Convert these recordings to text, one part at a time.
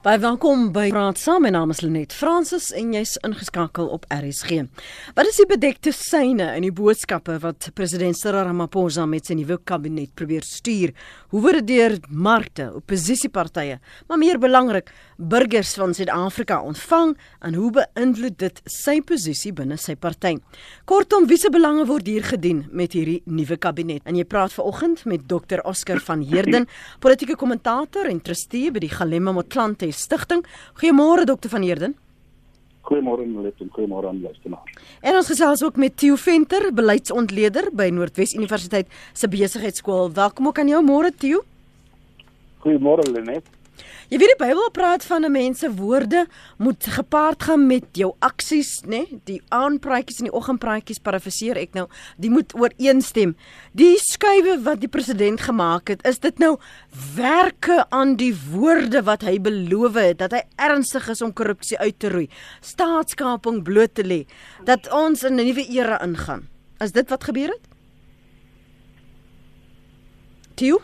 Baie welkom by Praat Saam. My naam is Lenet Fransis en jy's ingeskakel op RSG. Wat is die bedekte syne in die boodskappe wat president Cyril Ramaphosa met sy nuwe kabinet probeer stuur? Hoe word dit deur markte, opposisiepartye, maar meer belangrik, burgers van Suid-Afrika ontvang en hoe beïnvloed dit sy posisie binne sy party? Kortom, wiese belange word hier gedien met hierdie nuwe kabinet? En jy praat vanoggend met Dr. Oscar van Heerden, politieke kommentator en trustee by die Galema Motlanthe Stigting. Goeiemôre dokter van Heerden. Goeiemôre Nelit en goeiemôre aan luisteraars. En ons gesels ook met Theo Venter, beleidsontleder by Noordwes Universiteit se besigheidskool. Welkom ook aan jou môre Theo. Goeiemôre Lenet. Jy weet die Bybel praat van 'n mens se woorde moet gepaard gaan met jou aksies, né? Nee? Die aanpraatjies en die oggendpraatjies parafraseer ek nou, die moet ooreenstem. Die skuwe wat die president gemaak het, is dit nou werke aan die woorde wat hy beloof het dat hy ernstig is om korrupsie uit te roei, staatskaping bloot te lê, dat ons in 'n nuwe era ingaan. Is dit wat gebeur het? Tio?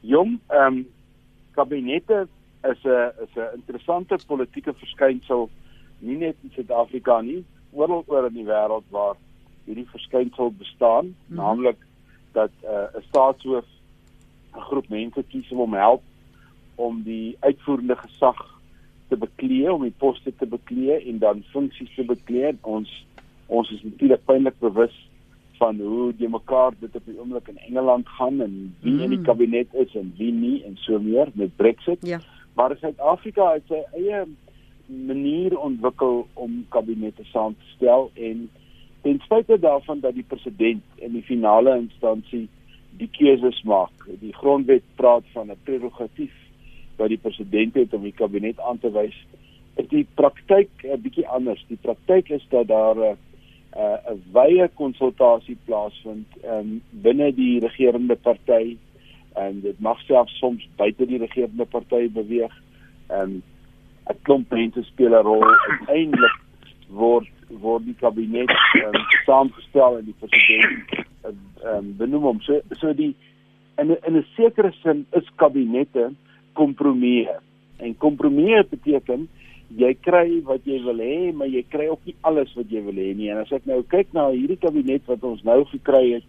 Jong, ehm um kabinette is 'n is 'n interessante politieke verskynsel nie net in Suid-Afrika nie, oral oor in die wêreld waar hierdie verskynsel bestaan, mm -hmm. naamlik dat uh, 'n uh, staatshoof 'n groep mense kies om hom help om die uitvoerende gesag te bekleë, om die poste te bekleë en dan funksies te bekleë. Ons ons is natuurlik pynlik bewus van hoe die mekaar dit op die oomblik in Engeland gaan en wie mm. in die kabinet is en wie nie en so meer met Brexit. Ja. Maar Suid-Afrika het sy eie manier ontwikkel om kabinette saam te stel en ten spyte daarvan dat die president in die finale instansie die keuses maak. Die grondwet praat van 'n prerogatief wat die president het om die kabinet aan te wys. Is die praktyk 'n bietjie anders. Die praktyk is dat daar 'n uh, 'n wye konsultasie plaasvind um, binne die regerende party. En dit mag selfs soms buite die regerende party beweeg. Um, 'n klomp mense speel 'n rol. Uiteindelik word word die kabinet um, saamgestel en die president ehm um, benoem hom. So so die in in 'n sekere sin is kabinette kompromieë. En kompromieë beteken jy kry wat jy wil hê, maar jy kry ook nie alles wat jy wil hê nie. En as ek nou kyk na hierdie kabinet wat ons nou gekry het,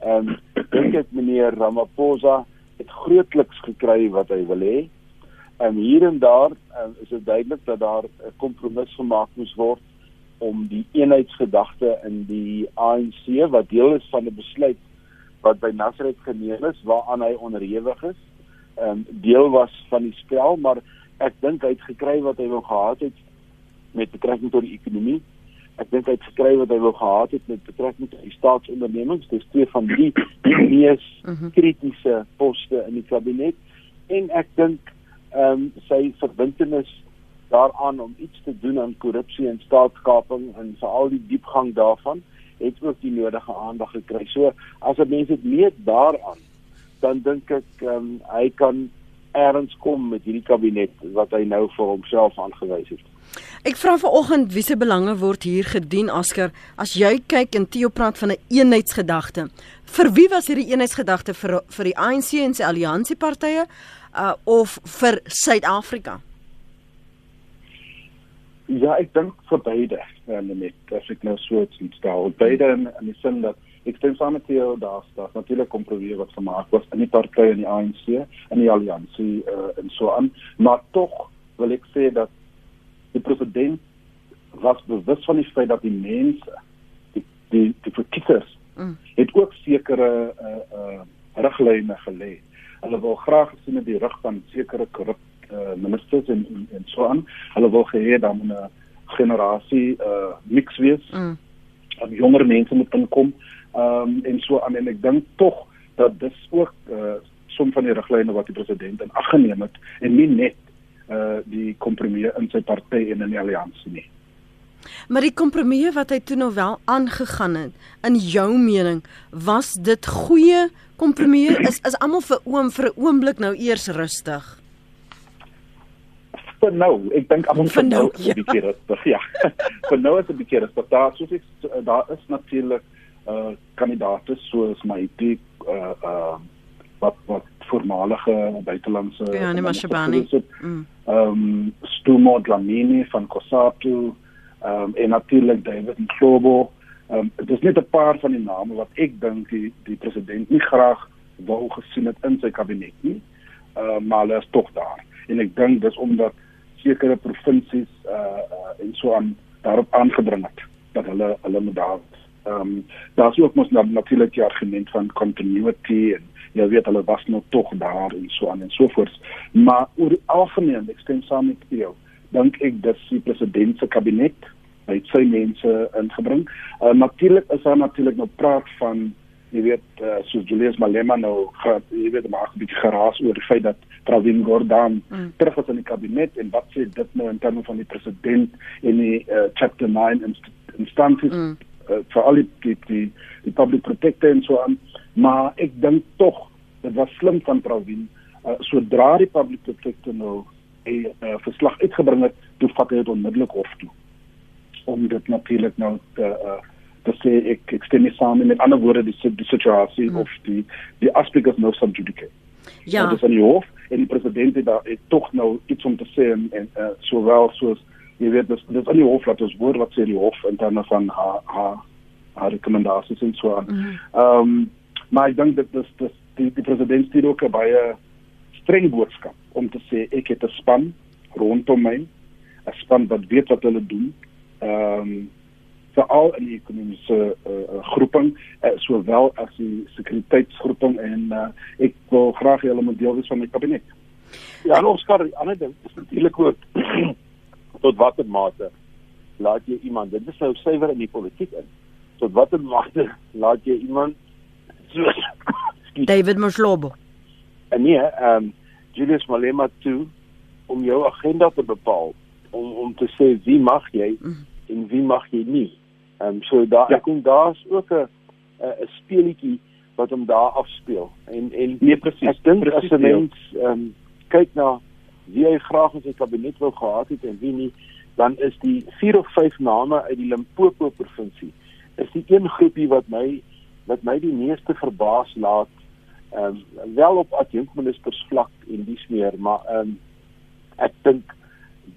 ehm um, dink ek meneer Ramaphosa het grootliks gekry wat hy wil hê. En hier en daar um, is dit duidelik dat daar 'n kompromis gemaak moes word om die eenheidsgedagte in die ANC wat deel is van 'n besluit wat by Nasrek geneem is waaraan hy onderhewig is, ehm um, deel was van die spel, maar ek dink hy het gekry wat hy wou gehad het met betrekking tot die ekonomie. Ek dink hy het gekry wat hy wou gehad het met betrekking tot die staatsondernemings. Dis twee van die die mees mhm. kritiese poste in die kabinet en ek dink ehm um, sy verbintenis daaraan om iets te doen aan korrupsie en staatskaping en veral die diepgang daarvan het ook die nodige aandag gekry. So as 'n mens dit meet daaraan, dan dink ek ehm um, hy kan erns kom met hierdie kabinet wat hy nou vir homself aangewys het. Ek vra vanoggend wie se belange word hier gedien Asker as jy kyk en Theo praat van 'n eenheidsgedagte. Vir wie was hierdie eenheidsgedagte vir vir die ANC en sy alliansiepartye uh of vir Suid-Afrika? Ja, ek dink vir beide, net as ek nou so iets stel. Beide in, in die sin dat ek stem saam met jou daar daar natuurlik kompromie wat gemaak was in die party en die ANC en die alliansie uh, en so aan. Maar tog wil ek sê dat die president was bewus van die feit dat die mense die die die verkiesers mm. het ook sekere uh, uh, riglyne gelê. Hulle wil graag sien dat die rug van sekere korrup uh, ministers en, en en so aan. Hulle wil hê dan 'n generasie uh, mix wees. Mm. jonger mense moet inkom um, en so aan en ek dink tog dat dis ook uh som van die riglyne wat die president in ag geneem het en nie net uh die kompromie in sy party en in die alliansie nie. Maar die kompromie wat hy toe nou wel aangegaan het, in jou mening, was dit goeie kompromie? Is is almal vir oom vir 'n oomblik nou eers rustig? vir nou, ek dink almal vir nou, nou is 'n ja. bietjie rustig, ja. vir nou is 'n bietjie rustig. Daar soos ek daar is natuurlik uh kandidate soos my die uh uh wat wat voormalige buitelandse Ja, nee, Mashabane. Mm. Ehm um, Stumo Dlamini van Kosatu, ehm um, en natuurlik David Mhlobo. Ehm um, dit is net 'n paar van die name wat ek dink die die president nie graag wou gesien het in sy kabinet nie. Ehm uh, maar hulle is tog daar. En ek dink dis omdat sekere provinsies uh, uh en so aan daarop aangedring het dat hulle hulle moet daar ehm um, daar's ook mos natuurlik die argument van continuity en jy weet hulle was nou tog daar en so aan en so voort maar oor die algemeen ek stem saam met jou dink ek dat die president se kabinet het sy mense ingebring uh, natuurlik is daar natuurlik nou praat van jy weet uh, so Julius Malema nou gaat jy weet maar 'n bietjie geraas oor die feit dat Pravin Gordhan mm. terug is in die kabinet en wat sê dit nou in terme van die president en die uh, chapter 9 inst instansies mm. Uh, vir al die die die, die public protector en so aan maar ek dink tog dit was slim van Pravin uh, sodra die public protector nou 'n uh, verslag uitgebring het toe vat hy dit onmiddellik hof toe om dit natuurlik nou te uh, te sê ek ek stem nie saam met ander woorde die die situasie mm. of die die aspek of no subjudice. Ja. Dit is aan die hof en die president het daar het tog nou iets om te sê en, en uh, sowel soos jy weet dis dis aan die hof laat ons hoor wat sê die hof in terme van haar haar haar rekomendasies en so aan. Mm. Ehm mm. um, maar ek dink dit is dis die die president het ook 'n baie streng boodskap om te sê ek het 'n span rondom my 'n span wat weet wat hulle doen. Ehm um, veral in die ekonomiese uh, groeping uh, sowel as die sekuriteitsgroeping en uh, ek wil graag julle moet deel wees van my kabinet. Ja, en Oscar, die ander ding is natuurlik ook tot watter mate laat jy iemand dit is nou suiwer in die politiek in. Tot watter mate laat jy iemand so David Moslobo. En nee, ehm um, Julius Malema toe om jou agenda te bepaal om om te sê wie mag jy mm. en wie mag jy nie. Ehm um, so daar ja. ek dink daar's ook 'n 'n speelietjie wat hom daar afspeel. En en nee presies. Ek dink as 'n mens ehm um, kyk na wie hy graag in sy kabinet wou gehad het en wie nie, dan is die vier of vyf name uit die Limpopo provinsie is die een groepie wat my wat my die meeste verbaas laat. Ehm um, wel op adjunkministers vlak en dis meer, maar ehm um, ek dink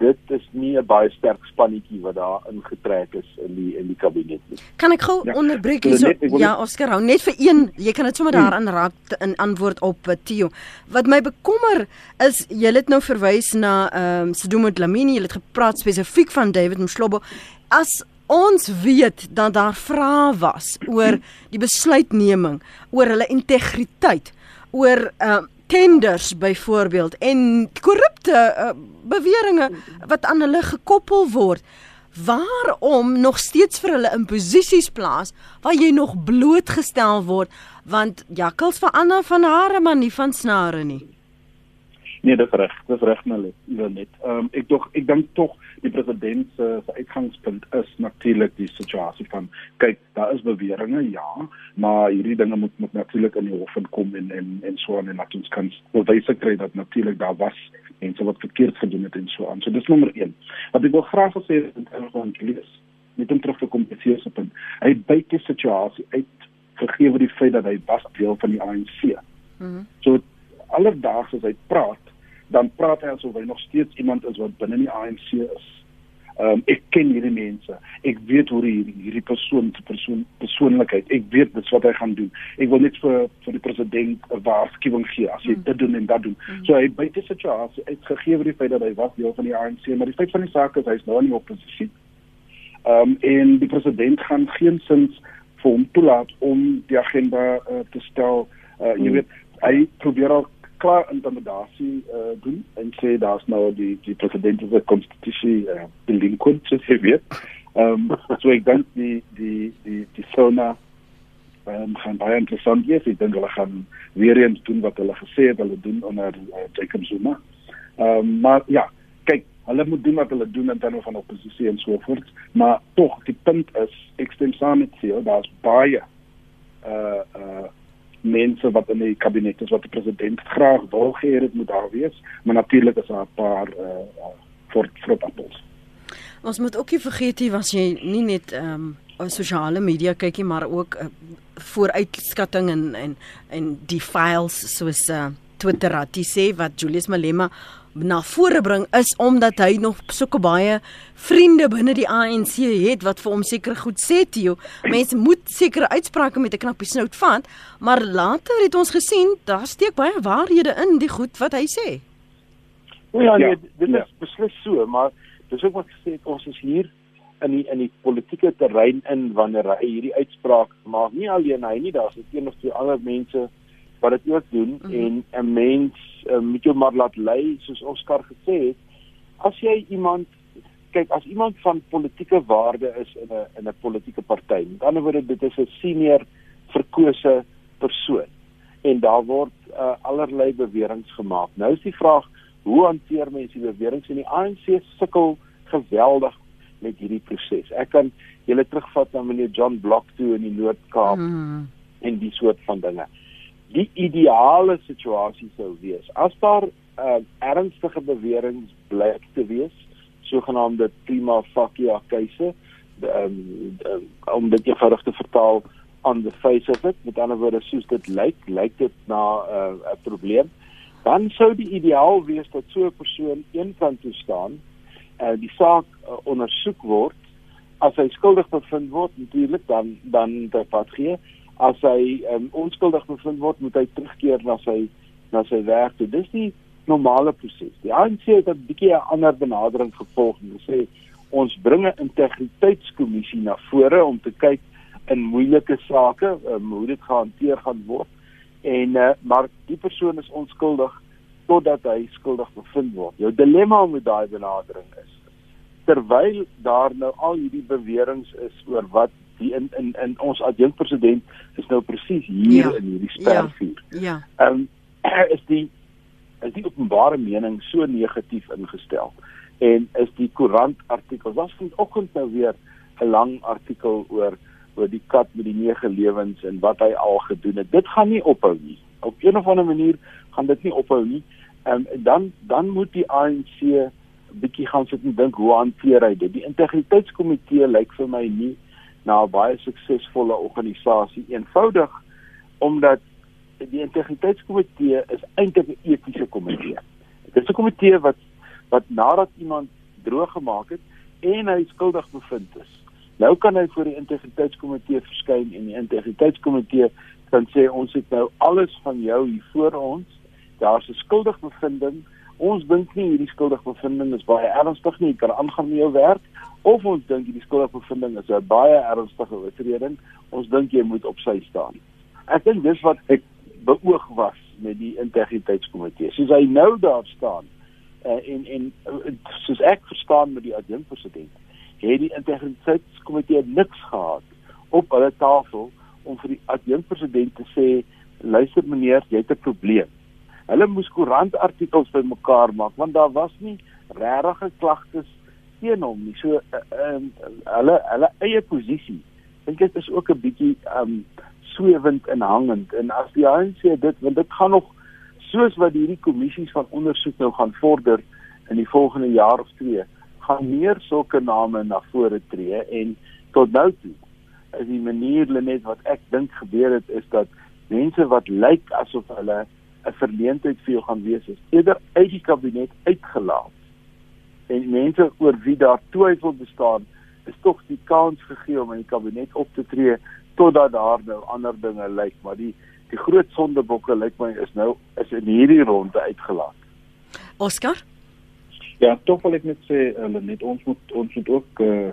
dit is nie 'n baie sterk spannetjie wat daar ingetrek is in die in die kabinet nie. Kan ek gou ja. onderbreek hier so ja, Oscar, hou net vir een, jy kan dit sommer hmm. daaraan raak in antwoord op uh, Theo. Wat my bekommer is jy het nou verwys na ehm um, Sidumo Dlamini, jy het gepraat spesifiek van David Mshlobo. As ons weet dat daar vrae was oor die besluitneming, oor hulle integriteit, oor uh, tenders byvoorbeeld en korrupte uh, beweringe wat aan hulle gekoppel word waarom nog steeds vir hulle in posisies plaas waar jy nog blootgestel word want jakkals verander van hare maar nie van snare nie Nee, dis reg. Dis reg nou net. Ehm um, ek dog ek dink tog die president se uh, uitgangspunt is natuurlik die situasie van kyk, daar is beweringe, ja, maar hierdie dinge moet moet natuurlik in die hof kom en en en so aan en laat ons kan bewys kry dat natuurlik daar was mense wat verkeerd gedoen het en so aan. So dis nommer 1. Wat ek wil graag sê in terme van lees met 'n terug te kom besie op punt. Hy byt die situasie uit gegee word die feit dat hy was deel van die ANC. Mhm. Mm so alledaags as hy praat dan praat hy asof hy nog steeds iemand is wat binne die ANC is. Ehm um, ek ken hierdie mense. Ek weet hoe hierdie hierdie persoon se persoon persoonlikheid. Ek weet dis wat hy gaan doen. Ek wil net vir vir die president 'n waarskuwing gee as hy mm. dit doen en dat doen. Mm. So hy byt die situasie uitgegee word die feit dat hy was deel van die ANC, maar die feit van die saak is hy's nou in die oppositie. Ehm um, en die president gaan geensins vir hom toelaat om die agenda uh, te stel. Uh, mm. Jy weet, hy probeer al klaar intimidasie uh, doen en sê daar's nou die die president se konstitusie uh, delinquent soos jy weet. Ehm um, so ek dink die die die die sona ehm um, baie interessant wees. Ek dink hulle gaan weer eens doen wat hulle gesê het hulle doen onder uh, Jacob Zuma. Ehm um, maar ja, kyk, hulle moet doen wat hulle doen in terme van oppositie en so voort, maar tog die punt is ek stem saam met jou, daar's baie uh uh mense wat in die kabinet is wat die president graag wil hê dit moet daar wees, maar natuurlik is daar 'n paar uh, fort frotappels. Ons moet ook nie vergeet jy was jy nie net ehm um, sosiale media kyk jy maar ook uh, vooruitskatting en en en die files soos uh, Twitterati sê wat Julius Malema na vore bring is omdat hy nog sulke baie vriende binne die ANC het wat vir hom seker goed sê Tio. Mense moet sekere uitsprake met 'n knappie snout vat, maar later het ons gesien daar steek baie waarhede in die goed wat hy sê. Nou ja, nee, dit is ja. beslis so, maar dis ook wat gesê het ons is hier in die in die politieke terrein in wanneer hy hierdie uitspraak maak. Nie alleen hy nie, daar's een of twee ander mense wat dit ook doen mm -hmm. en 'n mens uh, moet jou maar laat lei soos Oscar gesê het. As jy iemand kyk as iemand van politieke waarde is in 'n in 'n politieke party. Met ander woorde dit is 'n senior verkose persoon en daar word uh, allerlei beweringe gemaak. Nou is die vraag hoe hanteer mense die beweringe en die ANC sukkel geweldig met hierdie proses. Ek kan julle terugvat na meneer John Block toe in die Noord-Kaap mm. en die soort van dinge die ideale situasie sou wees. As daar uh, ernstige beweringe blyk te wees sogenaamde prima facie case um, um, om dit eenvoudig te vertaal aan the face of it met ander woorde soos dit lyk lyk dit na 'n uh, probleem dan sou die ideaal wees dat so 'n persoon eenkant toe staan en uh, die saak uh, ondersoek word. As hy skuldig bevind word natuurlik dan dan dat wat gee as hy um, onskuldig bevind word, moet hy terugkeer na sy na sy werk toe. Dis die normale proses. Die ANC het 'n bietjie 'n ander benadering gevolg en sê ons bring 'n integriteitskommissie na vore om te kyk in moeilike sake, um, hoe dit gehanteer gaan word. En uh, maar die persoon is onskuldig totdat hy skuldig bevind word. Jou dilemma met daai benadering is terwyl daar nou al hierdie beweringe is oor wat die in in in ons adjunkpresident is nou presies hier ja. in hierdie spervuur. Ja. Ehm ja. um, is die is die openbare mening so negatief ingestel en is die koerant artikel was vanoggend nou weer 'n lang artikel oor oor die kat met die nege lewens en wat hy al gedoen het. Dit gaan nie ophou nie. Op een of ander manier gaan dit nie ophou nie. Ehm um, dan dan moet die ANC bietjie gaan sit en dink hoe hanteer hy dit. Die integriteitskomitee lyk vir my nie na 'n baie suksesvolle organisasie eenvoudig omdat die integriteitskomitee is eintlik 'n etiese komitee. Dit is 'n komitee wat wat nadat iemand droog gemaak het en hy skuldig bevind is. Nou kan hy voor die integriteitskomitee verskyn en die integriteitskomitee kan sê ons het nou alles van jou hier voor ons. Daar's 'n skuldig bevinding. Ons dink nie hierdie skuldig bevinding is baie ernstig nie. Jy kan aangaan met jou werk of ons dink die skuldigbevinding is 'n baie ernstige oortreding, ons dink jy moet op sy staan. Ek dink dis wat ek beoog was met die integriteitskomitee. Soos hy nou daar staan uh, en en uh, soos ek verstaan met die adjunkpresident, het die integriteitskomitee niks gehad op hulle tafel om vir die adjunkpresident te sê luister meneer, jy het 'n probleem. Hulle moes koerantartikels bymekaar maak want daar was nie regte klagtes teen hom nie. So ehm uh, uh, hulle hulle eie posisie dink dit is ook 'n bietjie ehm um, swewend en hangend en as die ANC dit want dit gaan nog soos wat hierdie kommissies van ondersoek nou gaan vorder in die volgende jaar of twee gaan meer sulke name na vore tree en tot nou toe is die manier net wat ek dink gebeur het is dat mense wat lyk asof hulle 'n verleentheid vir jou gaan wees is eerder uit die kabinet uitgelaat en mense oor wie daar twyfel bestaan, is tog die kans gegee om in die kabinet op te tree totdat daar nou ander dinge lyk, maar die die groot sondebokke lyk my is nou is in hierdie ronde uitgelaat. Oscar? Ja, tog wil ek net sê hulle net ons moet ons moet ook uh,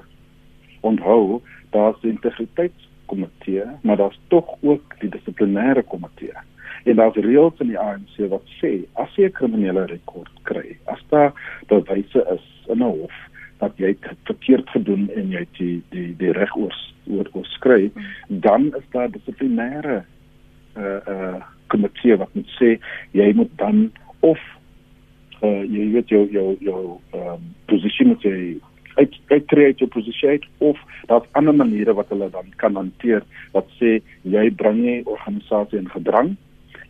onthou daar's die integriteitskomitee, maar daar's tog ook die dissiplinêre komitee. En daar's reëls in die ANC wat sê as jy 'n kriminele rekord kry, as daar bewyse is in 'n hof dat jy het verkeerd gedoen en jy die die die reg oor oor oorskry, dan is daar dissiplinêre uh uh komitee wat moet sê jy moet dan of uh jy weet jou jou jou ehm um, posisie moet jy uit uit create jou posisie uit of daar's ander maniere wat hulle dan kan hanteer wat sê jy bring nie organisasie in gedrang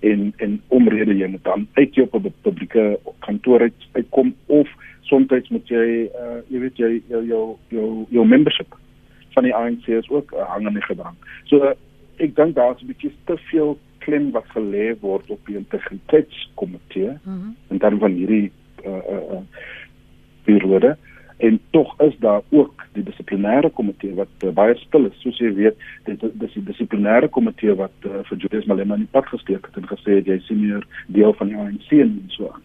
en en omrede jy moet dan uit jou publieke kantoor uit uitkom of soms moet jy uh jy weet jy jou jou jou jou membership van die ANC is ook uh, hang in die gedrang. So uh, ek dink daar's 'n bietjie te veel klem wat gelê word op die integriteitskomitee mm -hmm. en dan van hierdie uh uh, uh periode en tog is daar ook die dissiplinêre komitee wat uh, baie stil is soos jy weet dit dis die dissiplinêre komitee wat uh, vir Julius Malema in die pad gesteek het en gesê het jy sien hier deel van die ANC en so aan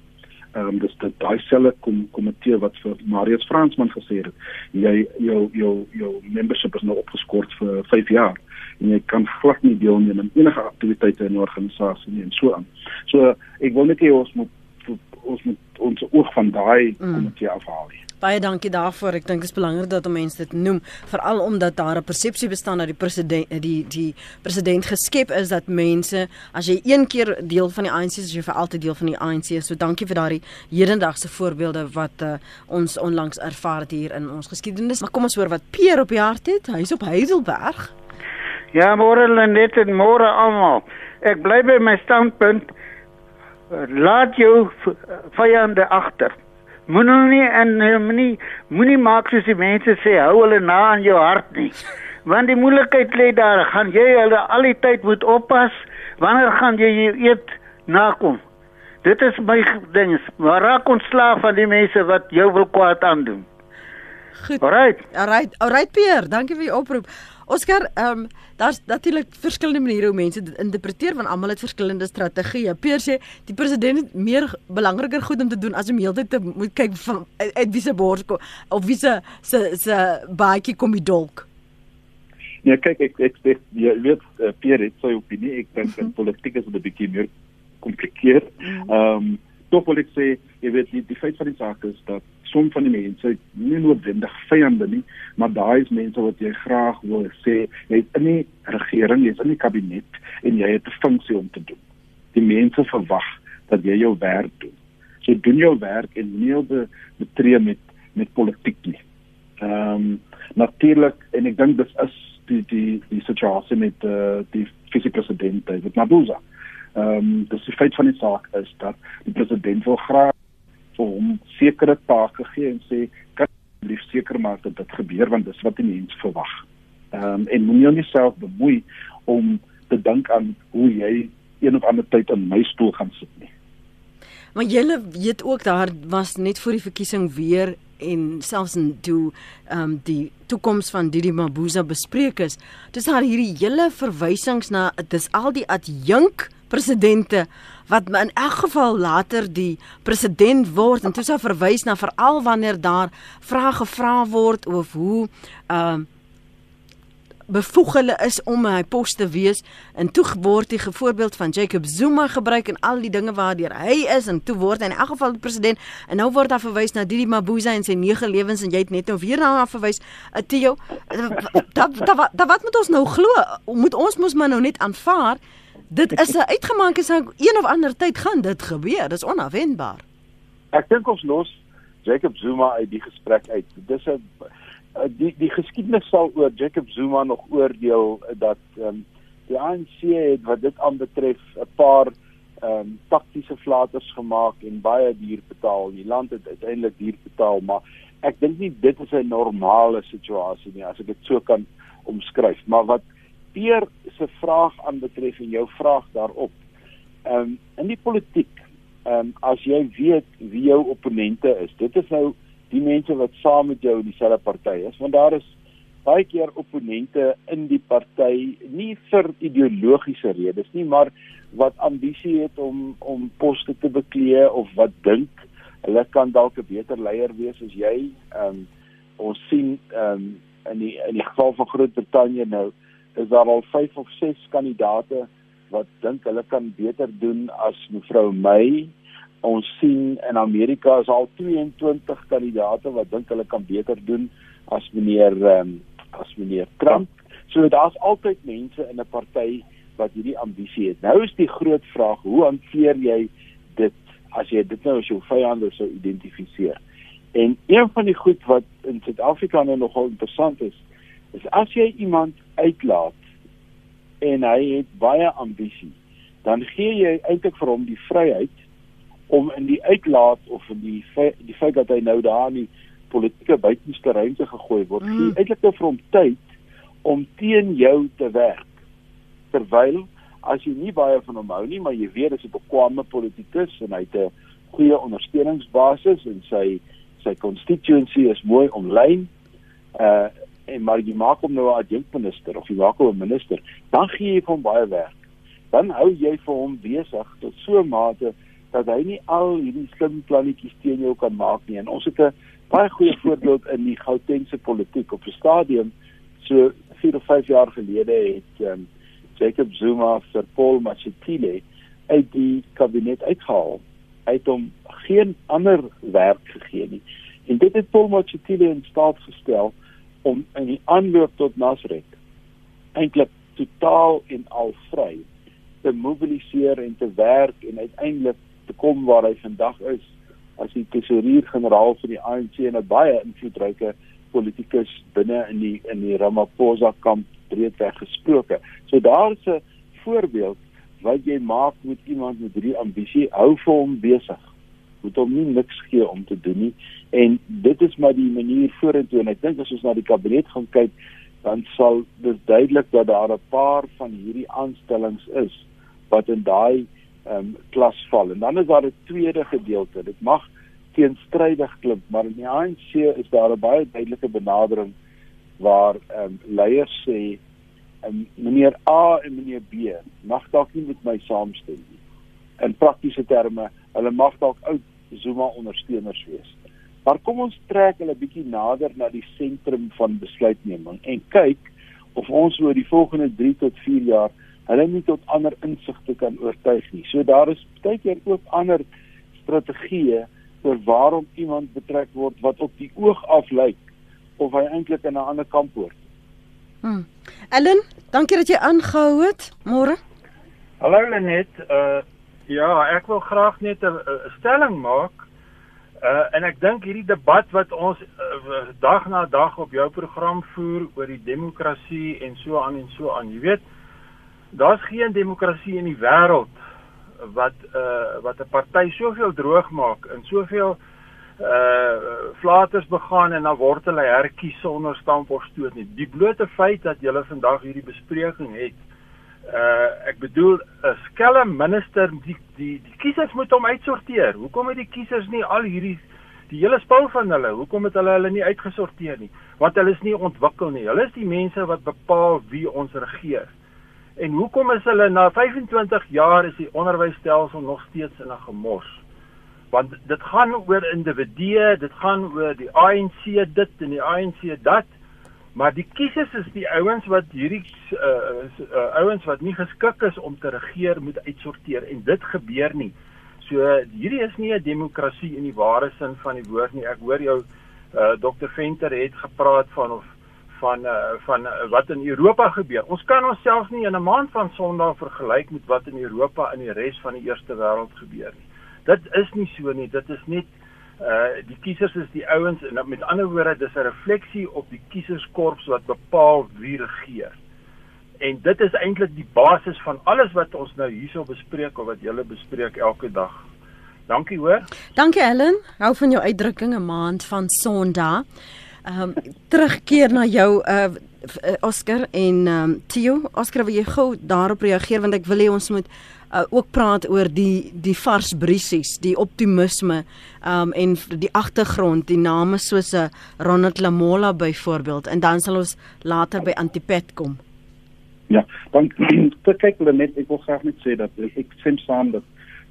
ehm um, dis dit daai selfe kom komitee wat vir Marius Fransman gesê het jy jou jou jou membership is nou opgeskort vir 5 jaar en jy kan glad nie deelneem aan enige aktiwiteite in 'n organisasie nie en so aan. So ek wil net hê ons moet ons moet ons oog van daai mm. komitee afhaal. Nie. Baie dankie daarvoor. Ek dink dit is belangrik dat mense dit noem, veral omdat daar 'n persepsie bestaan dat die president die die president geskep is dat mense as jy een keer deel van die ANC is, jy vir altyd deel van die ANC. So dankie vir daardie hedendagse voorbeelde wat uh, ons onlangs ervaar het hier in ons geskiedenis. Maar kom ons hoor wat Peer op die hart het. Hy's op Heidelberg. Ja, môre net en môre almal. Ek bly by my standpunt. Laat jou vyande agter. Moenie en moenie moenie maak soos die mense sê hou hulle na aan jou hart nie. Want die moeilikheid lê daar, gaan jy hulle al die tyd moet oppas. Wanneer gaan jy jou eet nakom? Dit is my ding. Maar raak ontslaaf van die mense wat jou wil kwaad aandoen. Goed. Alright. Alright. Alright Pierre, dankie vir die oproep. Oscar, ehm um, daar's natuurlik verskillende maniere hoe mense dit interpreteer want almal het verskillende strategieë. Peer sê die president het meer belangriker goed om te doen as om heeltyd te moet kyk van uit wie se bors kom of wie se se se baadjie kom die dolk. Ja, kyk ek ek sê jy weet uh, Peer het sy opinie. Ek dink dat mhm. politiek is 'n bietjie meer komplikeer. Mhm. Ehm um, tog wil ek sê jy weet die die feit van die saak is dat som van die mense nie noodwendig vyande nie, maar daai is mense wat jy graag wil sê jy is in die regering, jy is in die kabinet en jy het 'n funksie om te doen. Die mense verwag dat jy jou werk doen. So doen jou werk en nie be, betree met met politiek nie. Ehm um, natuurlik en ek dink dis is die die die situasie met uh, die vice-president David Mabuza. Ehm um, dis die feit van die saak is dat die president wil graag vir hom sekere take gee en sê kan lief seker maak dat dit gebeur want dis wat die mens verwag. Ehm um, en moenie jouself bemoei om te dink aan hoe jy een of ander tyd in my stoel gaan sit nie. Maar julle weet ook daar was net voor die verkiesing weer en selfs in toe ehm um, die toekoms van Didi Mabuza bespreek is. Dis daar hierdie hele verwysings na dis al die adjunk presidente wat in elk geval later die president word en toe sou verwys na veral wanneer daar vrae gevra word oor hoe ehm uh, bevoeg hulle is om hy pos te wees. En toe word die voorbeeld van Jacob Zuma gebruik en al die dinge waardeur hy is en toe word hy in elk geval die president. En nou word daar verwys na Didi Mabuza en sy nege lewens en jy het net nou weer daarna verwys. Uh, Theo dat dat wat moet ons nou glo? Moet ons mos maar nou net aanvaar dit is 'n uitgemaakte saak een of ander tyd gaan dit gebeur. Dis onverwendbaar ek dink ons los Jacob Zuma uit die gesprek uit. Dis 'n Eh, die die geskiedenis sal oor Jacob Zuma nog oordeel dat ehm um, die ANC het wat dit aanbetref 'n paar ehm um, taktiese flaters gemaak en baie duur betaal. Die land het uiteindelik duur betaal, maar ek dink nie dit is 'n normale situasie nie as ek dit so kan omskryf. Maar wat Peer se vraag aanbetref en jou vraag daarop. Ehm um, in die politiek, ehm um, as jy weet wie jou opponente is, dit is nou die mense wat saam met jou in dieselfde party is want daar is baie keer opponente in die party nie vir ideologiese redes nie maar wat ambisie het om om poste te beklee of wat dink hulle kan dalk 'n beter leier wees as jy. Um, ons sien um, in die in die geval van Groot-Brittanje nou is daar al 5 of 6 kandidate wat dink hulle kan beter doen as mevrou May ons sien in Amerika is al 22 kandidate wat dink hulle kan beter doen as meneer um, as meneer Trump. So daar's altyd mense in 'n party wat hierdie ambisie het. Nou is die groot vraag, hoe hanteer jy dit as jy dit nou as jou vyande sou identifiseer? En een van die goed wat in Suid-Afrika nou nogal interessant is, is as jy iemand uitlaat en hy het baie ambisie, dan gee jy eintlik vir hom die vryheid om in die uitlaat of in die die feit dat hy nou daar in die politieke buitenste ruimte gegooi word, mm. gee eintlik nou vir hom tyd om teen jou te werk. Terwyl as jy nie baie van hom hou nie, maar jy weet hy's 'n bekwame politikus en hy het 'n goeie ondersteuningsbasis en sy sy constituency is mooi omlyn. Uh en maar jy maak hom nou 'n adjunkminister of jy maak hom 'n minister, dan gee jy hom baie werk. Dan hou jy vir hom besig tot so 'n mate dat hy nie al hierdie slim plannetjies teen jou kan maak nie. En ons het 'n baie goeie voorbeeld in die Gautengse politiek op 'n stadium so 4 of 5 jaar gelede het um, Jacob Zuma vir Paul Mashatile uit die kabinet uitgehaal. Hy het hom geen ander werk gegee nie. En dit het Paul Mashatile in staat gestel om in die aanloop tot Nasrek eintlik totaal en al vry te mobiliseer en te werk en uiteindelik te kom waar hy vandag is as die tesourier-generaal vir die ANC en 'n baie invloedryke politikus binne in die in die Ramaphosa kamp breedweg gesproke. So daar's 'n voorbeeld wat jy maak met iemand met hierdie ambisie, hou vir hom besig. Moet hom nie niks gee om te doen nie en dit is maar die manier vorentoe en ek dink as ons na die kabinet gaan kyk, dan sal dit duidelik dat daar 'n paar van hierdie aanstellings is wat in daai ehm um, klas val. En dan is daar 'n tweede gedeelte. Dit mag teenstrydig klink, maar in die ANC is daar 'n baie duidelike benadering waar ehm um, leiers sê um, meneer A en meneer B mag dalk nie met my saamstem nie. In praktiese terme, hulle mag dalk oud Zuma ondersteuners wees. Maar kom ons trek hulle bietjie nader na die sentrum van besluitneming en kyk of ons oor die volgende 3 tot 4 jaar hulle nie tot ander insigte kan oortuig nie. So daar is baie keer ook ander strategieë oor waarom iemand betrek word wat op die oog af lyk of hy eintlik in 'n ander kamp hoort. Hm. Ellen, dankie dat jy aangehou het. Môre. Hallo Lenet, uh ja, ek wil graag net 'n stelling maak. Uh en ek dink hierdie debat wat ons uh, dag na dag op jou program voer oor die demokrasie en so aan en so aan, jy weet, daar's geen demokrasie in die wêreld wat uh wat 'n party soveel droog maak en soveel uh flaters begaan en dan word hulle herkies sonder stamp of stoot nie. Die blote feit dat julle vandag hierdie bespreking het uh ek bedoel 'n skelm minister die die die kiesers moet hom uitsorteer. Hoekom het die kiesers nie al hierdie die hele spul van hulle, hoekom het hulle hulle nie uitgesorteer nie? Want hulle is nie ontwikkel nie. Hulle is die mense wat bepaal wie ons regeer. En hoekom is hulle na 25 jaar is die onderwysstelsel nog steeds in 'n gemors? Want dit gaan oor individue, dit gaan oor die ANC dit en die ANC dat, maar die kiesers is die ouens wat hierdie uh, uh ouens wat nie geskik is om te regeer moet uitsorteer en dit gebeur nie. So hierdie is nie 'n demokrasie in die ware sin van die woord nie. Ek hoor jou uh Dr Venter het gepraat van of van uh, van uh, wat in Europa gebeur. Ons kan onsself nie in 'n maand van Sondag vergelyk met wat in Europa en die res van die eerste wêreld gebeur nie. Dit is nie so nie. Dit is net uh die kiesers is die ouens en met ander woorde dis 'n refleksie op die kieserskorps wat bepaal wie regeer. En dit is eintlik die basis van alles wat ons nou hierso bespreek of wat julle bespreek elke dag. Dankie hoor. Dankie Ellen. Hou van jou uitdrukking 'n maand van Sondag. Ehm um, terugkeer na jou uh Oscar en ehm um, Theo. Oscar, wil jy gou daarop reageer want ek wil hê ons moet uh, ook praat oor die die vars briesies, die optimisme ehm um, en die agtergrond, die name soos 'n uh, Ronald Lamola byvoorbeeld en dan sal ons later by Antipet kom. Ja, dan kyk hulle net ek wil graag net sê dat ek stem saam dat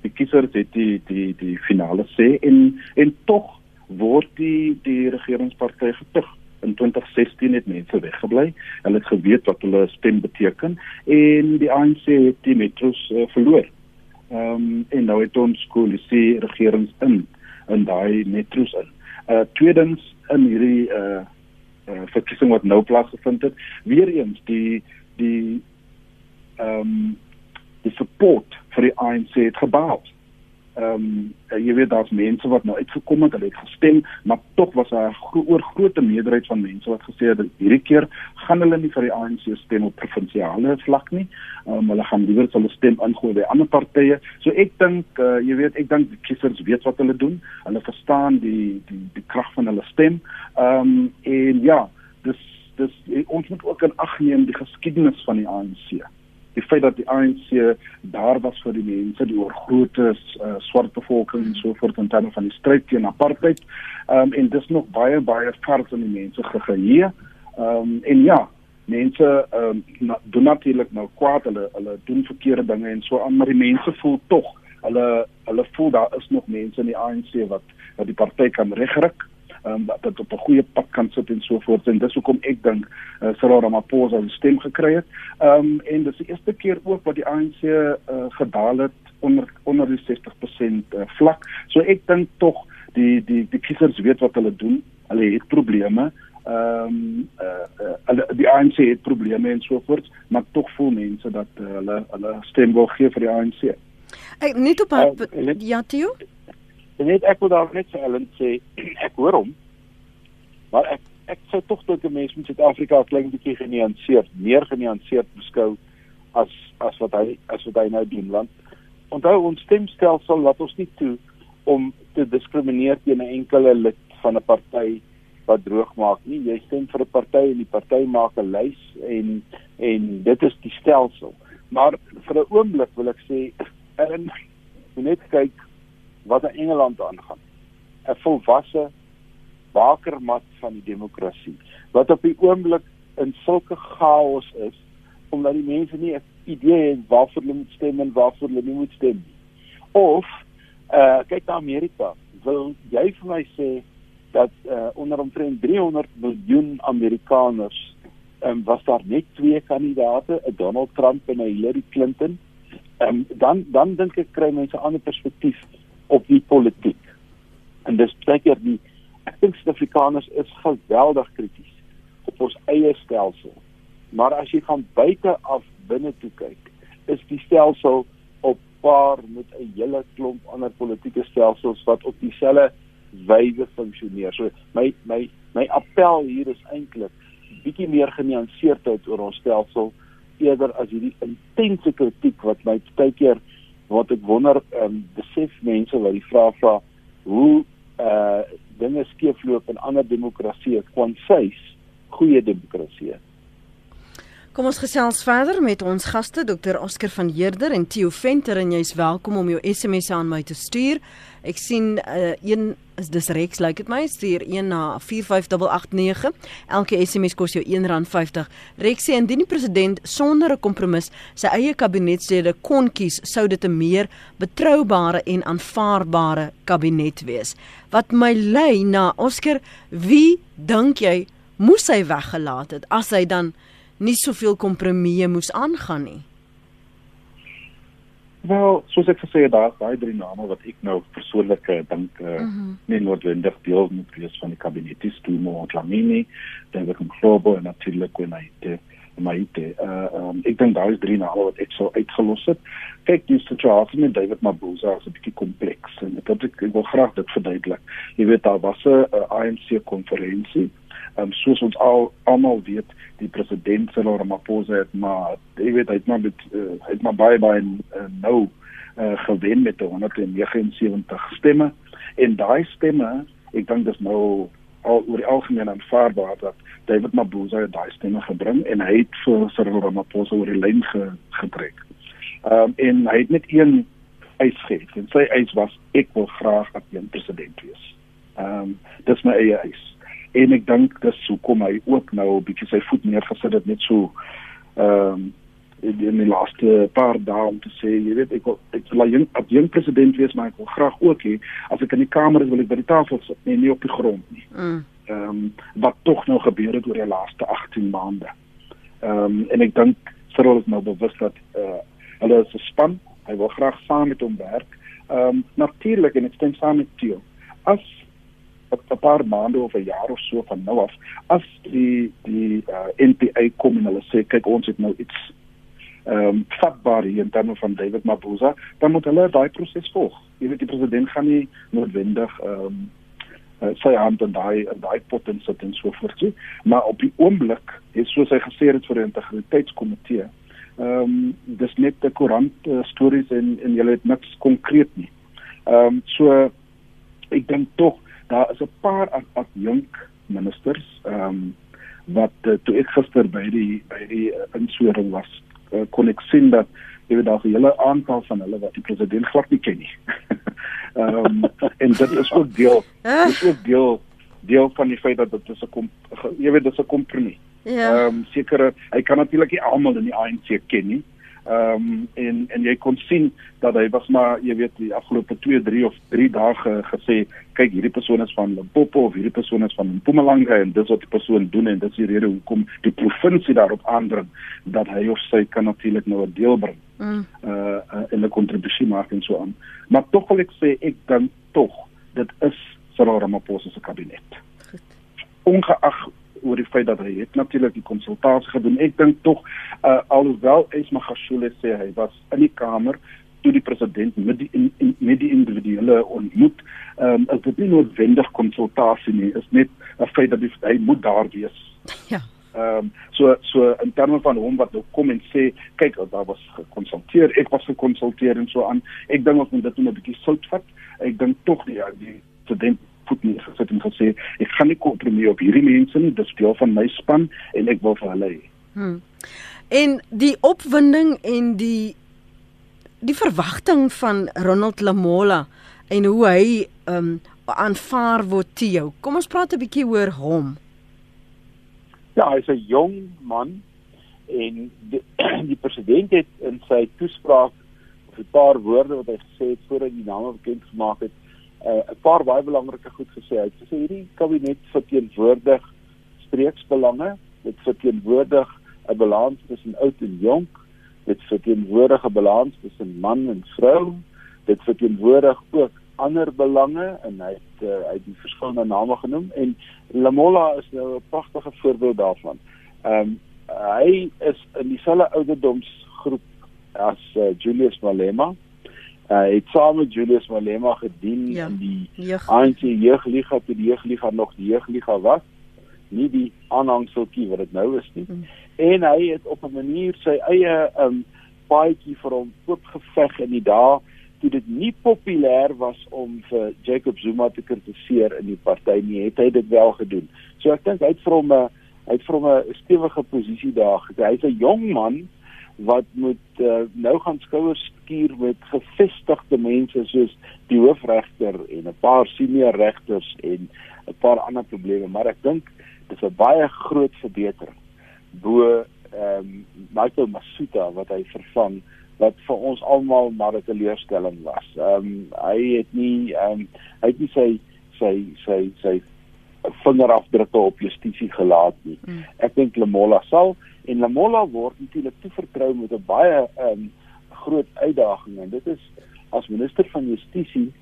die kiesers het die die die finale sê en en tog word die die regeringsparty getug. In 2016 het mense weggebly. Hulle het geweet wat hulle stem beteken en die ANC het die metros uh, verloor. Ehm um, en nou het ons koalisie regerings in in daai metros in. Uh tweedens in hierdie uh uh verkiesing wat nou plaasgevind het, weer eens die die ehm um, die support vir die ANC het gebaat ehm um, jy weet daar's mense wat nou uitgekom het, hulle het gestem, maar tog was daar 'n gro oor grootte meerderheid van mense wat gesê het hierdie keer gaan hulle nie vir die ANC stem op provinsiale vlak nie. Ehm um, hulle gaan liewer hulle stem ingooi by ander partye. So ek dink uh, jy weet ek dink die kiesers weet wat hulle doen. Hulle verstaan die die die krag van hulle stem. Ehm um, en ja, dis dis ons moet ook in ag neem die geskiedenis van die ANC. Die feit dat die ANC daar was vir die mense die oorgrootte uh, swart bevolking en so voort in terme van die stryd teen apartheid. Ehm um, en dis nog baie baie vars in die mense gegeheue. Ehm um, en ja, mense ehm um, na, doen natuurlik nou kwaad, hulle hulle doen verkeerde dinge en so aan, maar die mense voel tog hulle hulle voel daar is nog mense in die ANC wat wat die party kan regryk um, dat dit op 'n goeie pad kan sit en so voort en dis hoekom ek dink uh, Cyril Ramaphosa 'n stem gekry het. Ehm um, en dis die eerste keer ook wat die ANC uh, gedaal het onder onder die 60% uh, vlak. So ek dink tog die die die kiesers weet wat hulle doen. Hulle het probleme. Ehm um, uh, uh, die ANC het probleme en so voort, maar tog voel mense dat uh, hulle hulle stem wil gee vir die ANC. Ek net op haar uh, ja, Tio. En net ek wil daar net vir Ellen sê, ek hoor hom. Maar ek ek sou tog dink 'n mens moet Suid-Afrika 'n klein bietjie genuanceerd, meer genuanceerd beskou as as wat hy as wat hy nou doen want onthou ons stemstelsel laat ons nie toe om te diskrimineer teen 'n enkele lid van 'n party wat droog maak nie. Jy stem vir 'n party en die party maak 'n lys en en dit is die stelsel. Maar vir 'n oomblik wil ek sê en net kyk wat in Engeland aangaan. 'n Volwasse bakermat van die demokrasie wat op die oomblik in sulke chaos is omdat die mense nie 'n idee het waarvoor hulle moet stem en waarvoor hulle nie moet stem nie. Of uh kyk na Amerika, wil jy vir my sê dat uh onder omtrent 300 miljoen Amerikaners um, was daar net twee kandidaate, Donald Trump en Hillary Clinton. Ehm dan dan dink ek kry mense 'n ander perspektief op die politiek. En dis baie keer die ek dink Suid-Afrikaners is geweldig krities op ons eie stelsel. Maar as jy gaan buite af binne toe kyk, is die stelsel op paar met 'n hele klomp ander politieke stelsels wat op dieselfde wyse funksioneer. So my my my appel hier is eintlik bietjie meer genuanceerdheid oor ons stelsel eerder as hierdie intense kritiek wat my baie keer wat ek wonder um, besef mense wat die vraag vra hoe eh uh, dinge skeefloop in ander demokratieë kwansies goeie demokratieë Kom ons gesels verder met ons gaste Dr Oscar van Heerder en Theo Venter en jy's welkom om jou SMS aan my te stuur. Ek sien uh, een is dis Rex lyk like dit my stuur een na 45889. Elke SMS kos jou R1.50. Rex sê indien die president sonder 'n kompromis sy eie kabinetslede kon kies, sou dit 'n meer betroubare en aanvaarbare kabinet wees. Wat my lei na Oscar, wie dink jy moes hy weggelaat het as hy dan nie soveel kompromieë moes aangaan nie. Wel, soos ek gesê het, daar's daai drie name wat ek nou persoonlik dink uh, mm -hmm. nie noodwendig deel moet wees van die kabinet. Dis Tumo Dlamini, David Mkhobo en natuurlik Kwenaite Maite. Uh um, ek dink daar is drie name wat ek sou uitgelos het. Kyk, die situasie met David Mabuza is 'n bietjie kompleks en ek, ek, ek wil graag dit verduidelik. Jy weet daar was 'n ANC konferensie um, soos ons al almal weet die president Cyril Ramaphosa het maar jy weet hy het maar met uh, het maar baie baie uh, nou uh, gewen met 179 stemme en daai stemme ek dink dis nou al oor die algemeen aanvaarbaar dat David Mabuza daai stemme gebring en hy het vir Cyril Ramaphosa oor die lyn ge, getrek. Ehm um, en hy het net een eis gehad en sy eis was ek wil graag hy president wees. Ehm um, dis my eie eis en ek dink dis hoekom hy ook nou 'n bietjie sy voet neergesit het net so ehm um, in die laaste paar dae om te sê jy weet ek wil ek wil jong op jong president wees maar ek wil graag ook hê as ek in die kamer is wil ek by die tafel sit nee nie op die grond nie. Mm. Ehm mm. um, wat tog nou gebeur het oor die laaste 18 maande. Ehm um, en ek dink Cyril is nou bewus dat eh uh, hulle is 'n span. Hy wil graag saam met hom werk. Ehm um, natuurlik en ek stem saam met Theo. As 'n paar maande of 'n jaar of so van nou af as die die uh, NPA kom en hulle sê kyk ons het nou iets ehm um, vatbaar hier in terme van David Mabuza dan moet hulle daai proses volg. Jy weet die president gaan nie noodwendig ehm um, uh, sy hand in daai in daai pot en sit en so voort nie. Maar op die oomblik het soos hy gesê het vir die integriteitskomitee ehm um, dis net 'n koerant uh, stories en en jy het niks konkreet nie. Ehm um, so ek dink tog daar is 'n paar adjunk ministers ehm um, wat uh, toe ek gister by die by die uh, insoring was uh, kon ek sien dat jy weet daar's 'n hele aantal van hulle wat die president glad nie ken nie. Ehm um, en dit is ook deel Ah. dis ook deel deel van die feit dat dit is 'n jy weet dis 'n kompromie. Ja. Ehm um, sekere hy kan natuurlik nie almal in die ANC ken nie. Ehm um, en en jy kon sien dat hy was maar jy weet die afgelope 2, 3 of 3 dae ge, gesê kyk hierdie persoon is van Limpopo of hierdie persoon is van Mpumalanga en dis wat die persoon doen en dis die rede hoekom die provinsie daarop aandring dat hy of sy kan natuurlik nou 'n deel bring Mm. uh, uh in 'n kontribusie maak en so aan. Maar tog wil ek sê ek dink tog dit is Cyril Ramaphosa se kabinet. Ongeag oor die feit dat hy het natuurlik die konsultasie gedoen. Ek dink tog uh, alhoewel Esma Gashule sê hy was in die kamer toe die president met die in, in, met die individuele ontmoet, ehm um, is dit nie noodwendig konsultasie nie, is net 'n feit dat die, hy moet daar wees. Ja. Ehm um, so so in terme van hom wat nou kom en sê kyk daar was gekonsulteer, ek was gekonsulteer en so aan. Ek dink ons moet dit net 'n bietjie sout vat. Ek dink tog die ja, die student voet nie gesit en gesê ek gaan nie kompromie op hierdie mense nie, dis deel van my span en ek wil vir hulle hê. Hmm. En die opwinding en die die verwagting van Ronald Lamola en hoe hy ehm um, aanvaar word te jou. Kom ons praat 'n bietjie oor hom. Ja, hy's 'n jong man en die, die president het in sy toespraak of 'n paar woorde wat hy gesê het voordat die name bekend gemaak het, uh, 'n paar baie belangrike goed gesê. Hy het gesê hierdie kabinet verteenwoordig streeksbelange, dit verteenwoordig 'n balans tussen oud en jonk, dit verteenwoordig 'n balans tussen man en vrou, dit verteenwoordig ook ander belange en hy het uh, hy het die verskillende name genoem en Lamola is nou 'n pragtige voorbeeld daarvan. Ehm um, hy is in dieselfde ouderdomsgroep as uh, Julius Malema. Hy het saam met Julius Malema gedien Ja. in die Jeug. ANC jeugliga toe die jeugliga nog die jeugliga was, nie die aanhangseltjie wat dit nou is nie. Mm. En hy het op 'n manier sy eie um paadjie vir hom oopgeveg in die dae toe dit nie populêr was om vir Jacob Zuma te kritiseer in die party nie, het hy dit wel gedoen. So ek dink hy het vir hom 'n hy het vir hom 'n stewige posisie daar gekry. Hy's 'n jong man wat moet uh, nou gaan skouers skuur met gevestigde mense soos die hoofregter en 'n paar senior regters en 'n paar ander probleme, maar ek dink dis 'n baie groot verbetering bo ehm um, Michael Masuta wat hy vervang wat vir ons almal maar 'n teleurstelling was. Ehm um, hy het nie ehm um, hy het nie sy sy sy sy vingerafdrukke op justisie gelaat nie. Mm. Ek dink Lamola sal en Lamola word natuurlik toevertrou met 'n baie um, groot uitdaging en dit is as minister van justisie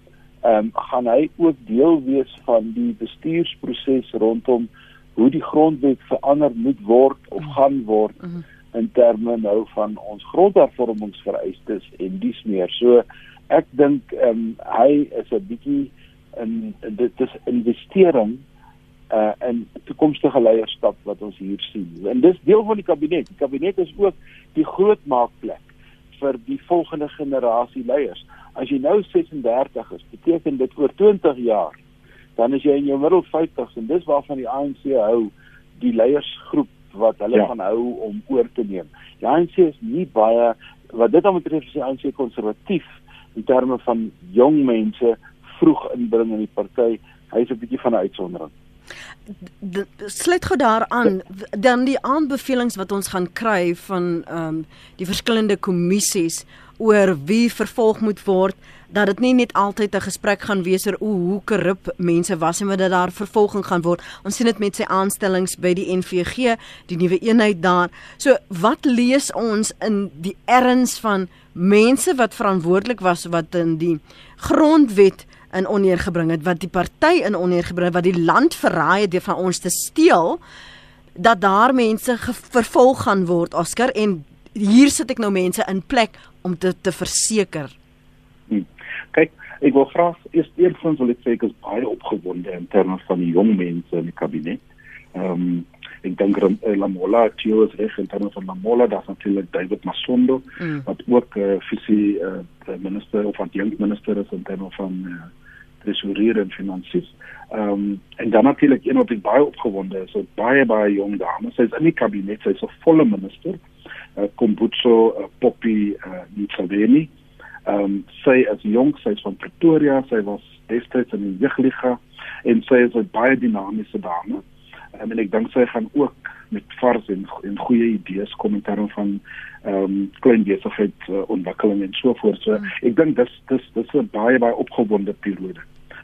ehm um, gaan hy ook deel wees van die bestuursproses rondom hoe die grondwet verander moet word of gaan word Mhm. in terme nou van ons grondhervormingsvereistes en dies meer. So ek dink ehm um, hy is 'n bietjie in dit is investering uh in toekomstige leierskap wat ons hier sien. En dis deel van die kabinet. Die kabinet is ook die groot maakplek vir die volgende generasie leiers. As jy nou 36 is, beteken dit oor 20 jaar dan is jy in jou middel 50s en dis waarvan die ANC hou die leiersgroep wat hulle Ja. gaan hou om oor te neem. Die ANC is nie baie wat dit dan betref is die ANC konservatief in terme van jong mense vroeg inbring in die party. Hy is 'n bietjie van 'n uitsondering. Sluit gou daaraan dan die aanbevelings wat ons gaan kry van ehm um, die verskillende kommissies oor wie vervolg moet word dat dit nie net altyd 'n gesprek gaan wees oor hoe hoe korrup mense was en maar dat daar vervolging gaan word. Ons sien dit met sy aanstellings by die NVG, die nuwe eenheid daar. So wat lees ons in die erns van mense wat verantwoordelik was wat in die grondwet in onheer gebring het wat die party in onheer gebring het wat die land verraai het deur van ons te steel dat daar mense vervolg gaan word Oscar en hier sit ek nou mense in plek om te te verseker. Hmm. Kyk, ek wil graag eers eerstens wil ek sê ek is baie opgewonde in terme van die jong mense in die kabinet. Ehm um, ek dink Ram- eh, Lamola Tio is reg in terme van Lamola, daar's natuurlik David Masondo Mm. wat ook uh, visie uh, minister of adjunct minister is in terme van uh, tesourier en finansies. Ehm um, en dan natuurlik een wat ek baie opgewonde is, 'n baie baie jong dame. Sy's in die kabinet, sy's 'n volle minister. uh, Kombutso uh, Poppy uh, Ntsabeni. Ehm um, sy is jonk, sy is van Pretoria, sy was destyds in die jeugliga en sy is 'n baie dinamiese dame. Um, en ek dink sy gaan ook met vars en en goeie idees kom in terme van ehm um, klein besigheid uh, ontwikkeling en so voort. So mm. ek dink dis dis dis 'n baie baie opgewonde periode.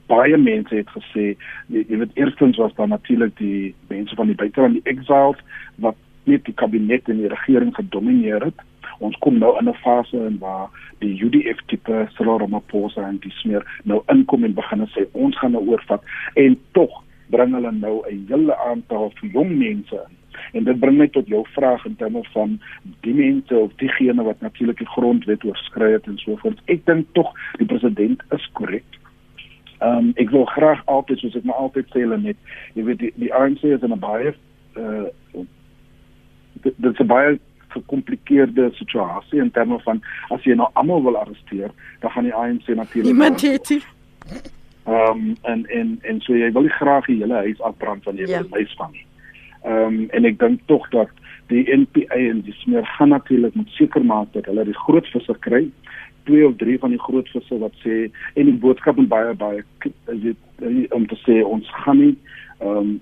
Baie mense het gesê jy, weet eerstens was daar natuurlik die mense van die buiteland die exiles wat net die kabinet en die regering gedomeineer het. Ons kom nou in 'n fase in waar die UDF tipe Cyril Ramaphosa en die smeer nou inkom en begin sê ons gaan nou oorvat en tog bring hulle nou 'n hele aantal jong mense in En dit bring my tot jou vraag in terme van die mense of diegene wat natuurlik die grondwet oorskry het en so voort. Ek dink tog die president is korrek. Ehm um, ek wil graag altyd soos ek maar altyd sê hulle net, jy weet die, die ANC is in 'n baie uh dit is 'n baie gekompliseerde situasie in terme van as jy nou almal wil arresteer, dan gaan die ANC natuurlik Niemand het nie. Ehm um, en en en so jy wil nie graag die hele huis afbrand van jy ja. wil huis vang nie. Ehm um, en ek dink tog dat die NPA en die smeer gaan natuurlik moet seker maak dat hulle die groot visse kry. Twee of drie van die groot visse wat sê en die boodskap en baie baie is dit om te sê ons gaan nie ehm um,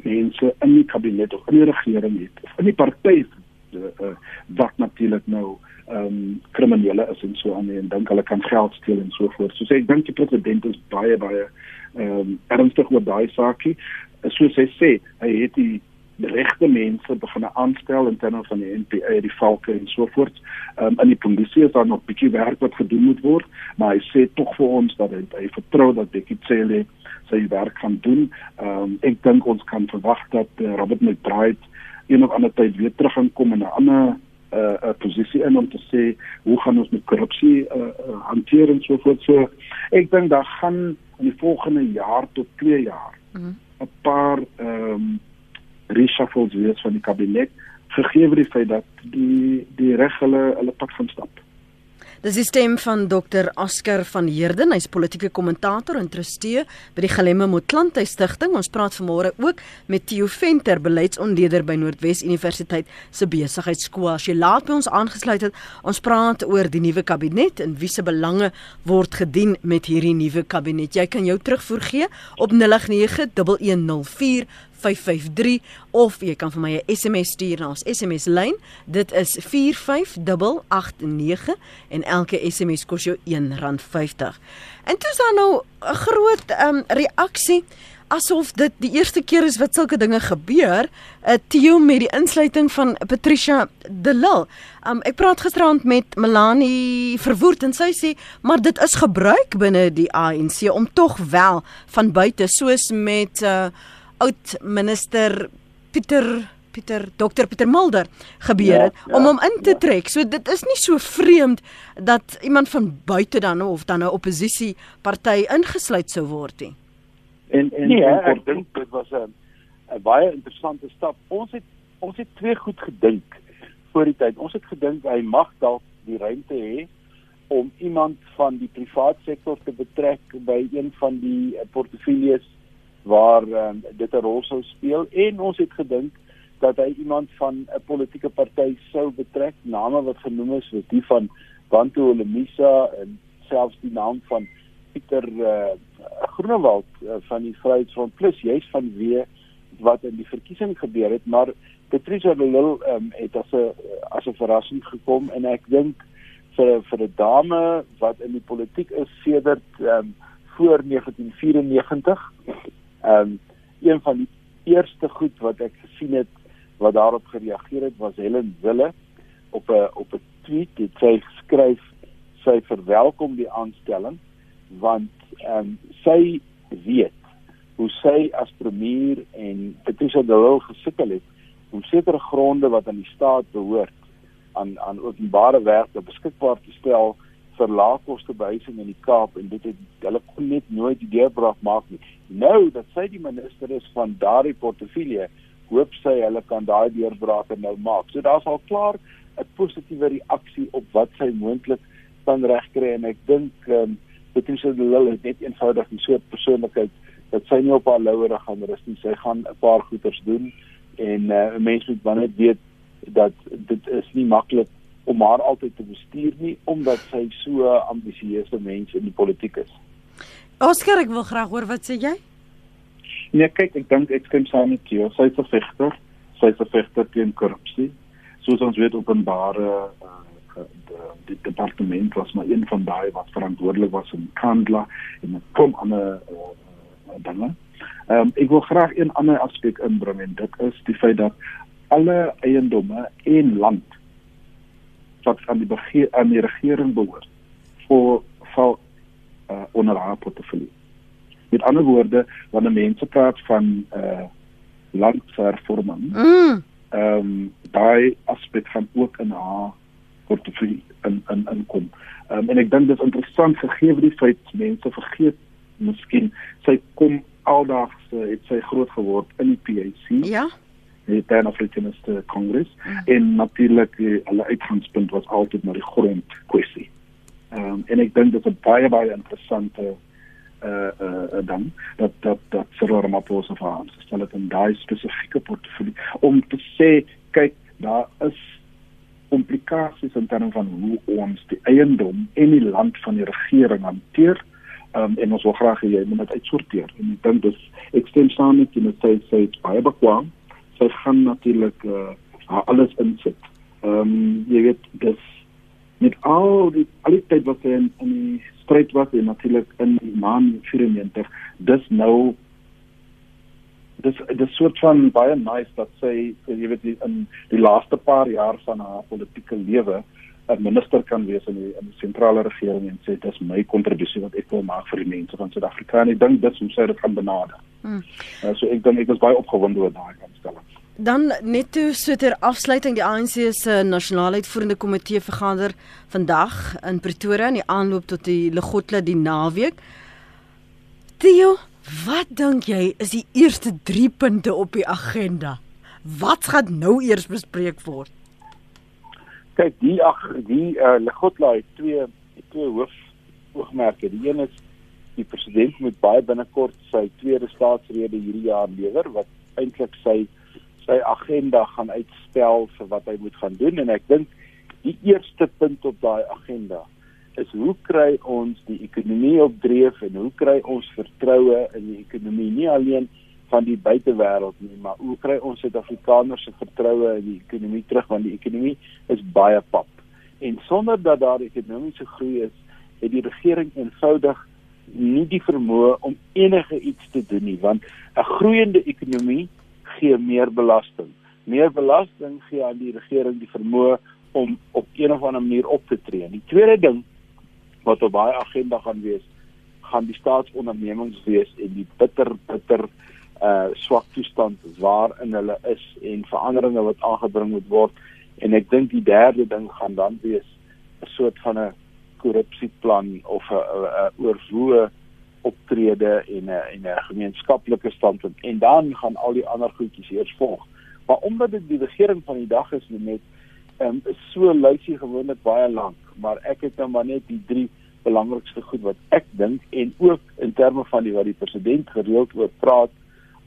mense in die kabinet of in die regering het of in die party uh, uh, wat natuurlik nou ehm um, kriminele is en so aan en dink hulle kan geld steel en so voort. So sê ek dink die president is baie baie ehm um, ernstig oor daai saakie. Soos hy sê, hy het die regte mense begin aanstel in terme van die NPA, die valke en so voort. Ehm um, in die polisie is daar nog bietjie werk wat gedoen moet word, maar hy sê tog vir ons dat hy, hy vertrou dat Bekkie Cele sy werk gaan doen. Ehm um, ek dink ons kan verwag dat uh, Robert McBride een of ander tyd weer terug gaan kom in 'n ander 'n uh, uh, posisie in om te sê hoe gaan ons met korrupsie uh, uh, hanteer en so voort. So ek dink daar gaan in die volgende jaar tot 2 jaar. 'n mm. paar ehm um, reshuffles wees van die kabinet gegee word die feit dat die die reg hulle hulle pad gaan stap. Dis die stem van Dr. Oscar van Heerden, hy's politieke kommentator en trustee by die Gelemme Motlanthe Stichting. Ons praat vanmôre ook met Theo Venter, beleidsontleder by Noordwes Universiteit se besigheidskool. As jy laat by ons aangesluit het, ons praat oor die nuwe kabinet en wie se belange word gedien met hierdie nuwe kabinet. Jy kan jou terugvoer gee op 0891045 553 of jy kan vir my 'n SMS stuur na ons SMS lyn. Dit is 45889 en elke SMS kos jou R1.50. En toe is daar nou 'n groot um, reaksie asof dit die eerste keer is wat sulke dinge gebeur. 'n uh, Theo met die insluiting van Patricia De Lille. Um, ek praat gisterand met Melanie Verwoerd en sy sê, maar dit is gebruik binne die ANC om tog wel van buite soos met uh, oud minister Pieter Pieter Dr Pieter Mulder gebeur het ja, ja, om hom in te ja. trek. So dit is nie so vreemd dat iemand van buite dan of dan 'n oppositie party ingesluit sou word nie. En en nee, ek dink dit was 'n 'n baie interessante stap. Ons het ons het twee goed gedink voor die tyd. Ons het gedink hy mag dalk die ruimte hê om iemand van die private sektor te betrek by een van die portefeuilles waar um, dit 'n rol sou speel. En ons het gedink dat hy iemand van 'n politieke party sou betrek. Name wat genoem is soos die van Bantu Olemisa en selfs die naam van Pieter uh, Groenewald uh, van die Vryheidsfront. Plus juis van wie wat in die verkiesing gebeur het. Maar Patricia de Lille um, het as 'n as 'n verrassing gekom en ek dink vir vir 'n dame wat in die politiek is sedert um, voor 1994 Ehm um, een van die eerste goed wat ek gesien het wat daarop gereageer het was Helen Wille op 'n op 'n tweet dit sê skryf sy verwelkom die aanstelling want ehm um, sy weet hoe sy as premier en Patricia de Lille gesukkel het om sekere gronde wat aan die staat behoort aan aan openbare werk beskikbaar te stel vir laagkoste behuising in die Kaap en dit het hulle kon net nooit deurbraak maak nie. Nou dat sy die minister is van daardie portefeulje, hoop sy hulle kan daai deurbraak nou maak. So daar's al klaar 'n positiewe reaksie op wat sy moontlik kan regkry en ek dink ehm um, Patricia de Lille het net eenvoudig 'n soort persoonlikheid dat sy nie op haar lauwere gaan rus nie. Sy gaan 'n paar goeters doen en uh, mense moet wanneer weet dat dit is nie maklik om haar altyd te bestuur nie omdat sy so ambisieuse mens in die politiek is. Oscar, ek wil graag hoor wat sê jy? Nee, kyk, ek dink ek stem saam met jou. Sy is 'n vegter. Sy is 'n vegter teen korrupsie. Soos ons weet openbare uh, die departement was maar een van daai wat verantwoordelik was in Kandla en 'n klomp ander uh, dinge. Ehm um, ek wil graag een ander aspek inbring en dit is die feit dat alle eiendomme en land wat aan die begeer, aan die regering behoort vir val uh, onder haar portefeulje. Met ander woorde, wanneer mense praat van uh landhervorming, Mm. ehm um, daai aspek gaan ook in haar portefeulje in in inkom. Ehm um, en ek dink dit is interessant gegee die feit mense vergeet miskien sy kom aldags uh, het sy groot geword in die PAC Ja. Die Pan Africanist Congress mm. en natuurlik die hulle uitgangspunt was altyd na die grond kwessie. Ehm um, en ek dink dit is 'n baie baie interessante uh uh dan dat dat dat Cyril Ramaphosa ons gestel het in daai spesifieke portefeulje om te sê kyk daar is komplikasies in terme van hoe ons die eiendom en die land van die regering hanteer um, en ons wil graag hê jy moet dit uitsorteer en ek dink dis ek stem saam met jy sy sy is baie bekwam sy gaan natuurlik uh, haar alles insit. Ehm um, jy weet dis met al die al die tyd wat sy in, in die stryd was en natuurlik in die maan 94 dis nou dis dis soort van baie nice dat sy jy weet die, in die laaste paar jaar van haar politieke lewe 'n minister kan wees in die in die sentrale regering en sê dis my kontribusie wat ek wil maak vir die mense van Suid-Afrika en ek dink dis hoe sy dit gaan benader. Hmm. Uh, so ek dink ek is baie opgewonde oor daai. Dan net toe so ter afsluiting die ANC se nasionale uitvoerende komitee vergader vandag in Pretoria in die aanloop tot die Legotla die naweek. Theo, wat dink jy is die eerste 3 punte op die agenda? Wat gaan nou eers bespreek word? Kyk, die ag die uh, Legotla het twee twee hoof oogmerke. Die een is die president moet baie binnekort sy tweede staatsrede hierdie jaar lewer wat eintlik sy sy agenda gaan uitstel vir wat hy moet gaan doen. En ek dink die eerste punt op daai agenda is hoe kry ons die ekonomie op dreef en hoe kry ons vertroue in die ekonomie? Nie alleen van die buitewêreld nie maar hoe kry ons Suid-Afrikaners se vertroue in die ekonomie terug? Want die ekonomie is baie pap. En sonder dat daar ekonomiese groei is het die regering eenvoudig nie die vermoë om enige iets te doen nie. Want 'n groeiende ekonomie gee meer belasting. Meer belasting gee aan die regering die vermoë om op een of ander manier op te tree. Die tweede ding wat op baie agenda gaan wees, gaan die staatsondernemings wees en die bitter bitter uh swak toestand waarin hulle is en veranderinge wat aangebring moet word. En ek dink die derde ding gaan dan wees 'n soort van 'n korrupsieplan of 'n oorwoe optrede en 'n en 'n gemeenskaplike standpunt en dan gaan al die ander goedjies eers volg. Maar omdat dit die regering van die dag is net ehm um, so lysie gewoonlik baie lank, maar ek het nou maar net die drie belangrikste goed wat ek dink en ook in terme van die wat die president gereeld oor praat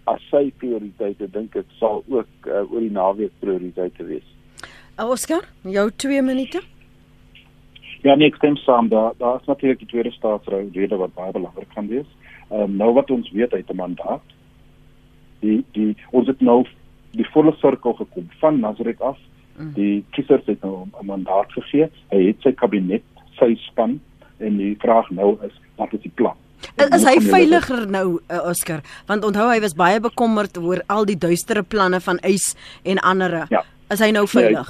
as sy prioriteite dink ek sal ook uh, oor die naweek prioriteite wees. Oscar, jou 2 minute. Ja, nee, ek stem saam. Daar daar is natuurlik die tweede staatsrede wat baie belangrik gaan wees. Ehm um, nou wat ons weet uit 'n mandaat. Die die ons het nou die volle sirkel gekom van Nazareth af. Mm. Die kiesers het nou 'n mandaat gegee. Hy het sy kabinet, sy span en die vraag nou is wat is die plan? Is, is hy veiliger nou uh, Oscar? Want onthou hy was baie bekommerd oor al die duistere planne van Eis en ander. Ja. Is hy nou veilig?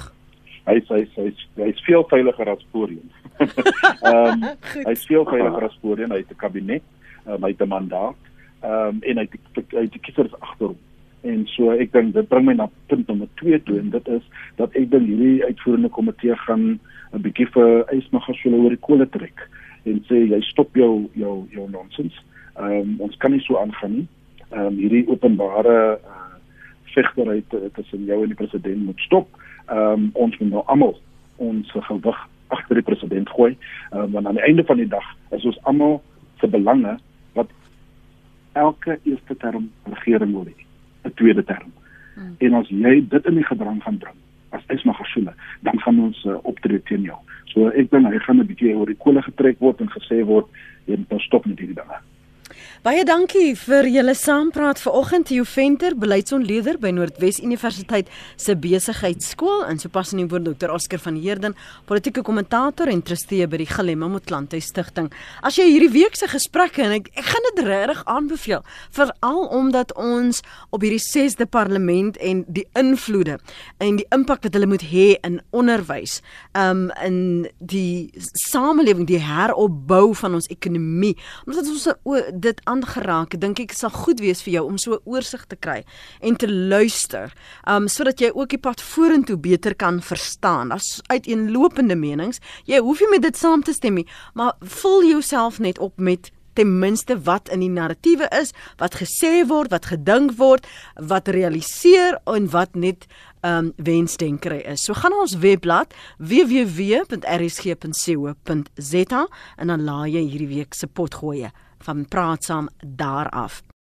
Nee, hy hy hy hy is veel veiliger as voorheen. Ehm um, hy is veel veiliger as voorheen. Hy het 'n kabinet, um, hy het 'n mandaat, ehm um, en hy het hy het die kiesers agter hom. En so ek dink dit bring my na punt nommer 2 toe en dit is dat ek dink hierdie uitvoerende komitee gaan 'n bietjie vir Ysmagashule oor die kole trek en sê jy stop jou jou jou nonsens. Ehm um, ons kan nie so aangaan nie. Ehm um, hierdie openbare uh, vegtery tussen jou en die president moet stop. Ehm um, ons moet nou almal ons gewig agter die president gooi um, want aan die einde van die dag is ons almal se belange wat elke eerste term regering wil hê 'n tweede term hmm. en as jy dit in die gedrang gaan bring as is Magashule, dan gaan ons uh, optree teen jou. So ek dink hy gaan 'n bietjie oor die kole getrek word en gesê word jy moet nou stop met hierdie dinge. Baie dankie vir julle saampraat vanoggend Theo Venter, beleidsontleder by Noordwes Universiteit se besigheidskool en sopas in die woord Dr. Oscar van Heerden, politieke kommentator en trustee by die Galema Motlanthe Stichting. As jy hierdie week se gesprekke en ek ek gaan dit regtig aanbeveel, veral omdat ons op hierdie 6de parlement en die invloede en die impak wat hulle moet hê in onderwys, um in die samelewing, die heropbou van ons ekonomie, omdat ons dit aangeraak, dink ek sal goed wees vir jou om so 'n oorsig te kry en te luister, um sodat jy ook die pad vorentoe beter kan verstaan. Daar's uiteenlopende menings. Jy hoef nie met dit saam te stem nie, maar vul jouself net op met ten minste wat in die narratiewe is, wat gesê word, wat gedink word, wat realiseer en wat net um wensdenkery is. So gaan ons webblad www.rsg.co.za en dan laai jy hierdie week se potgoeie van praat saam daar af.